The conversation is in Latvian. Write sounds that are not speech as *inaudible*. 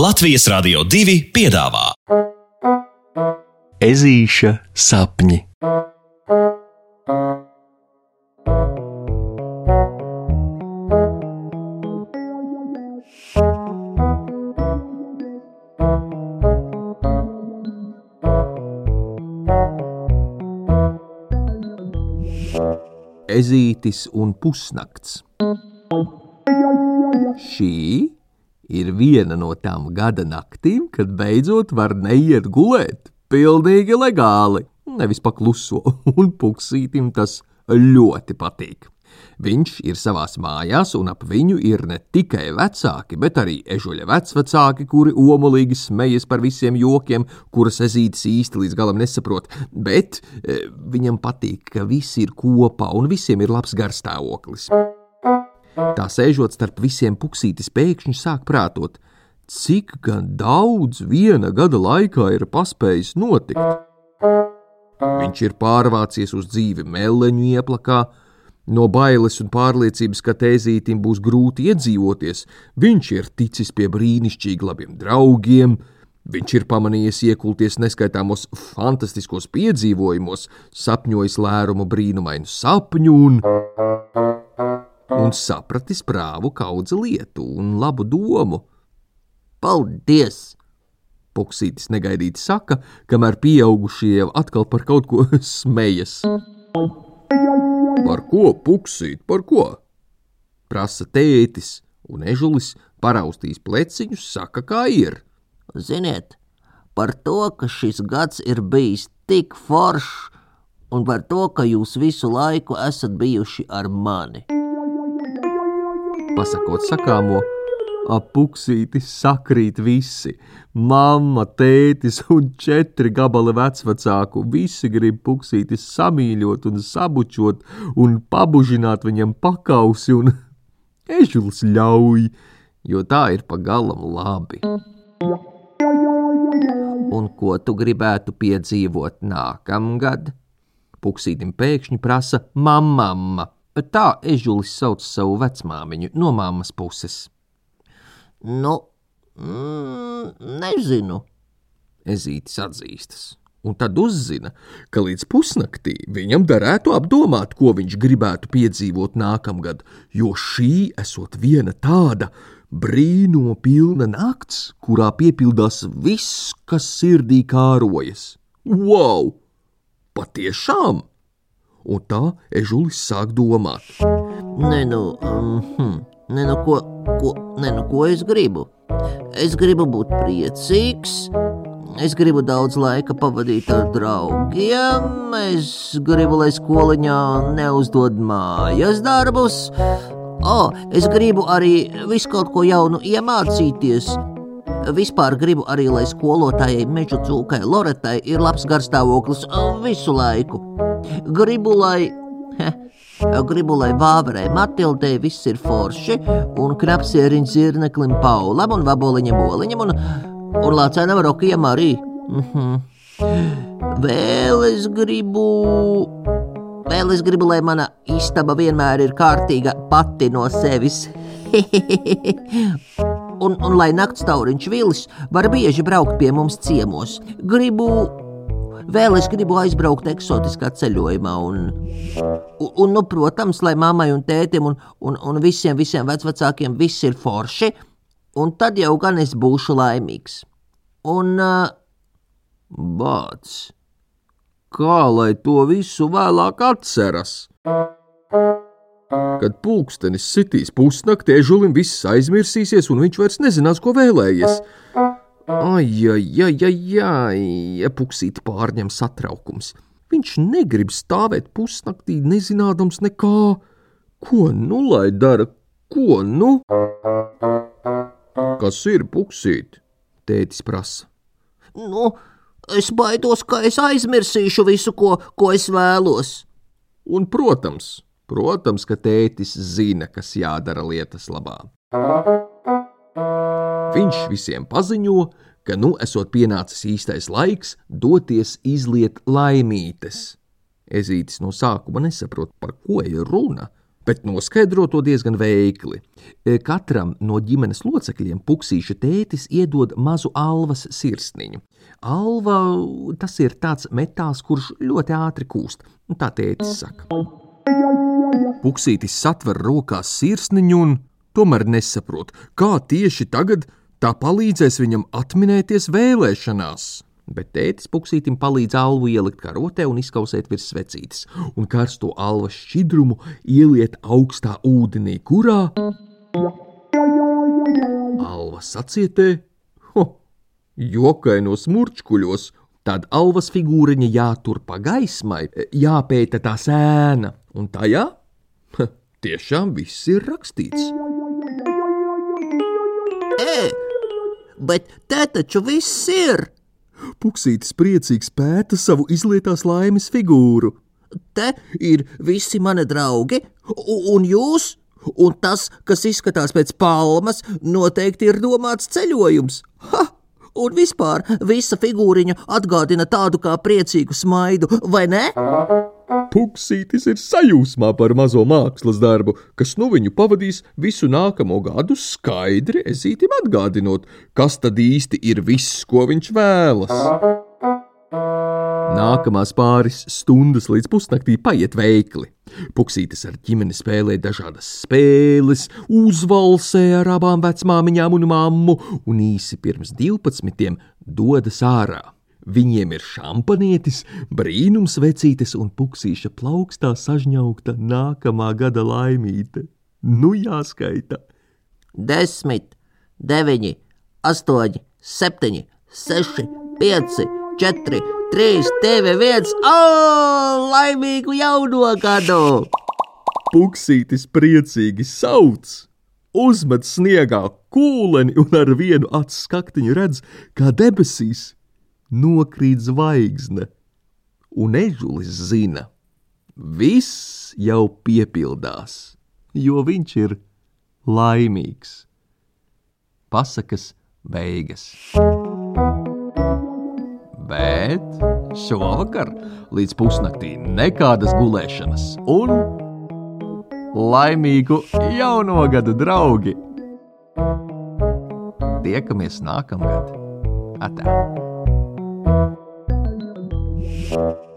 Latvijas Rādio 2 piedāvā Ezīša sapņi. Ezītis un pusnakts. Šī ir viena no tām gada naktīm, kad beidzot var neiet gulēt. Pilnīgi legāli, nevis pakluso, *laughs* un puksītim tas ļoti patīk. Viņš ir savās mājās, un ap viņu ir ne tikai vecāki, bet arī ežuļa vecvecāki, kuri omulīgi smejas par visiem jokiem, kuras ezītis īsti līdz galam nesaprot. Bet e, viņam patīk, ka visi ir kopā un visiem ir labs garstāvoklis. Tā sēžot starp visiem puksītis pēkšņi sāk prātot, cik gan daudz viena gada laikā ir paspējis notikt. Viņš ir pārvācies uz dzīvi meleņu ieplakā, No bailes un pārliecības, ka tēzītim būs grūti iedzīvoties, viņš ir ticis pie brīnišķīgi labiem draugiem, viņš ir pamanījies iekulties neskaitāmos fantastiskos piedzīvojumos, sapņojis lērumu brīnumainu sapņu un, un sapratis prāvu kaudzi lietu un labu domu. Paldies! Puksītis negaidīti saka, kamēr pieaugušie jau atkal par kaut ko *laughs* smejas. Par ko puksīt, par ko? Prasa tētis, un ežulis paraustīs pleciņus, saka, kā ir. Ziniet, par to, ka šis gads ir bijis tik foršs, un par to, ka jūs visu laiku esat bijuši ar mani. Pasakot sakāmo, ap puksīti sakrīt visi. Mamma, tētis un četri gabali vecvecāku. Visi grib puksīti samīļot un sabučot un pabužināt viņam pakausi un *laughs* ežuls ļauj, jo tā ir pagalam labi. Un ko tu gribētu piedzīvot nākamgad? Puksītim pēkšņi prasa mamma. Tā ežulis sauc savu vecmāmiņu no mammas puses. Nu, mm, nezinu. Ezītis atzīstas, un tad uzzina, ka līdz pusnaktī viņam derētu apdomāt, ko viņš gribētu piedzīvot nākamgad, jo šī esot viena tāda brīnuma pilna nakts, kurā piepildās viss, kas sirdī kārojas. Wow! Patiešām! Un tā ežulis sāk domāt. Nē, nu, um, hm, nē, nu, ko, ko, nē, nu, ko es gribu? Es gribu būt priecīgs, es gribu daudz laika pavadīt ar draugiem, es gribu, lai skoliņā neuzdod mājas darbus. O, es gribu arī visu kaut ko jaunu iemācīties. Vispār gribu arī, lai skolotājai meža cūkai Loretai ir labs garstāvoklis visu laiku. Gribu, lai. Heh, Gribu, lai vāverei Matildei viss ir forši, un krapsieriņš zirneklim Paulam un vaboliņam boliņam, un, un lācēnam Rokijam arī. Mm -hmm. Vēl es gribu. Vēl es gribu, lai mana istaba vienmēr ir kārtīga pati no sevis. *laughs* un, un lai nakts tauriņš Vilis var bieži braukt pie mums ciemos. Gribu, vēl es gribu aizbraukt eksotiskā ceļojumā, un, un, un nu, protams, lai mammai un tētim un, un, un visiem, visiem vecvecākiem viss ir forši, un tad jau gan es būšu laimīgs. Un uh, bāts, kā lai to visu vēlāk atceras? Kad pulkstenis sitīs pusnaktī, ežulim viss aizmirsīsies, un viņš vairs nezinās, ko vēlējies. Ai, ai, ai, ai, ai, ja puksīti pārņem satraukums. Viņš negrib stāvēt pusnaktī, nezinādams nekā. Ko nu lai dara? Ko nu? Kas ir puksīt? Tētis prasa. Nu, es baidos, ka es aizmirsīšu visu, ko, ko es vēlos. Un, protams, Protams, ka tētis zina, kas jādara lietas labā. Viņš visiem paziņo, ka nu esot pienācis īstais laiks doties izliet laimītes. Ezītis no sākuma nesaprot, par ko ir runa. bet noskaidro to diezgan veikli. E, Katram no ģimenes locekļiem puksīša tētis iedod mazu alvas sirsniņu. Alva tas ir tāds metāls, kurš ļoti ātri kūst, tā tētis saka. Puksītis satver rokās sirsniņu un tomēr nesaprot, kā tieši tagad tā palīdzēs viņam atminēties vēlēšanās. Bet tētis puksītim palīdz alvu ielikt karotē un izkausēt virs svecītes, un karsto alvas šķidrumu ieliet augstā ūdenī, kurā alva sacietē, ho, jokainos murčkuļos, tad alvas figūriņa jātur pa gaismai, jāpēta tā sēna, un tajā ha, tiešām viss ir rakstīts. Ē, bet te taču viss ir! Puksītis priecīgs pēta savu izlietās laimes figūru. Te ir visi mani draugi, un jūs, un tas, kas izskatās pēc palmas, noteikti ir domāts ceļojums. Ha! Un vispār visa figūriņa atgādina tādu kā priecīgu smaidu, vai ne? Puksītis ir sajūsmā par mazo mākslas darbu, kas nu viņu pavadīs visu nākamo gadu skaidri ezītim atgādinot, kas tad īsti ir viss, ko viņš vēlas. Nākamās pāris stundas līdz pusnaktī paiet veikli. Puksītis ar ģimeni spēlē dažādas spēles, uzvalsē ar abām vecmāmiņām un mammu, un īsi pirms 12. dodas ārā. Viņiem ir šampanietis, brīnums vecītes un puksīša plaukstā sažņaukta nākamā gada laimīte. Nu jāskaita! Desmit, deviņi, astoņi, septiņi, seši, pieci, četri, trīs, divi, viens. O, laimīgu jauno gadu! Puksītis priecīgi sauc, uzmet sniegā kūleni un ar vienu acu skaktiņu redz, kā debesīs nokrīt zvaigzne. Un ežulis zina, viss jau piepildās, jo viņš ir laimīgs. Pasakas beigas. Bet šovakar līdz pusnaktī nekādas gulēšanas un laimīgu jauno gadu draugi! Tiekamies nākamgad! Atā! Thank uh you. -huh.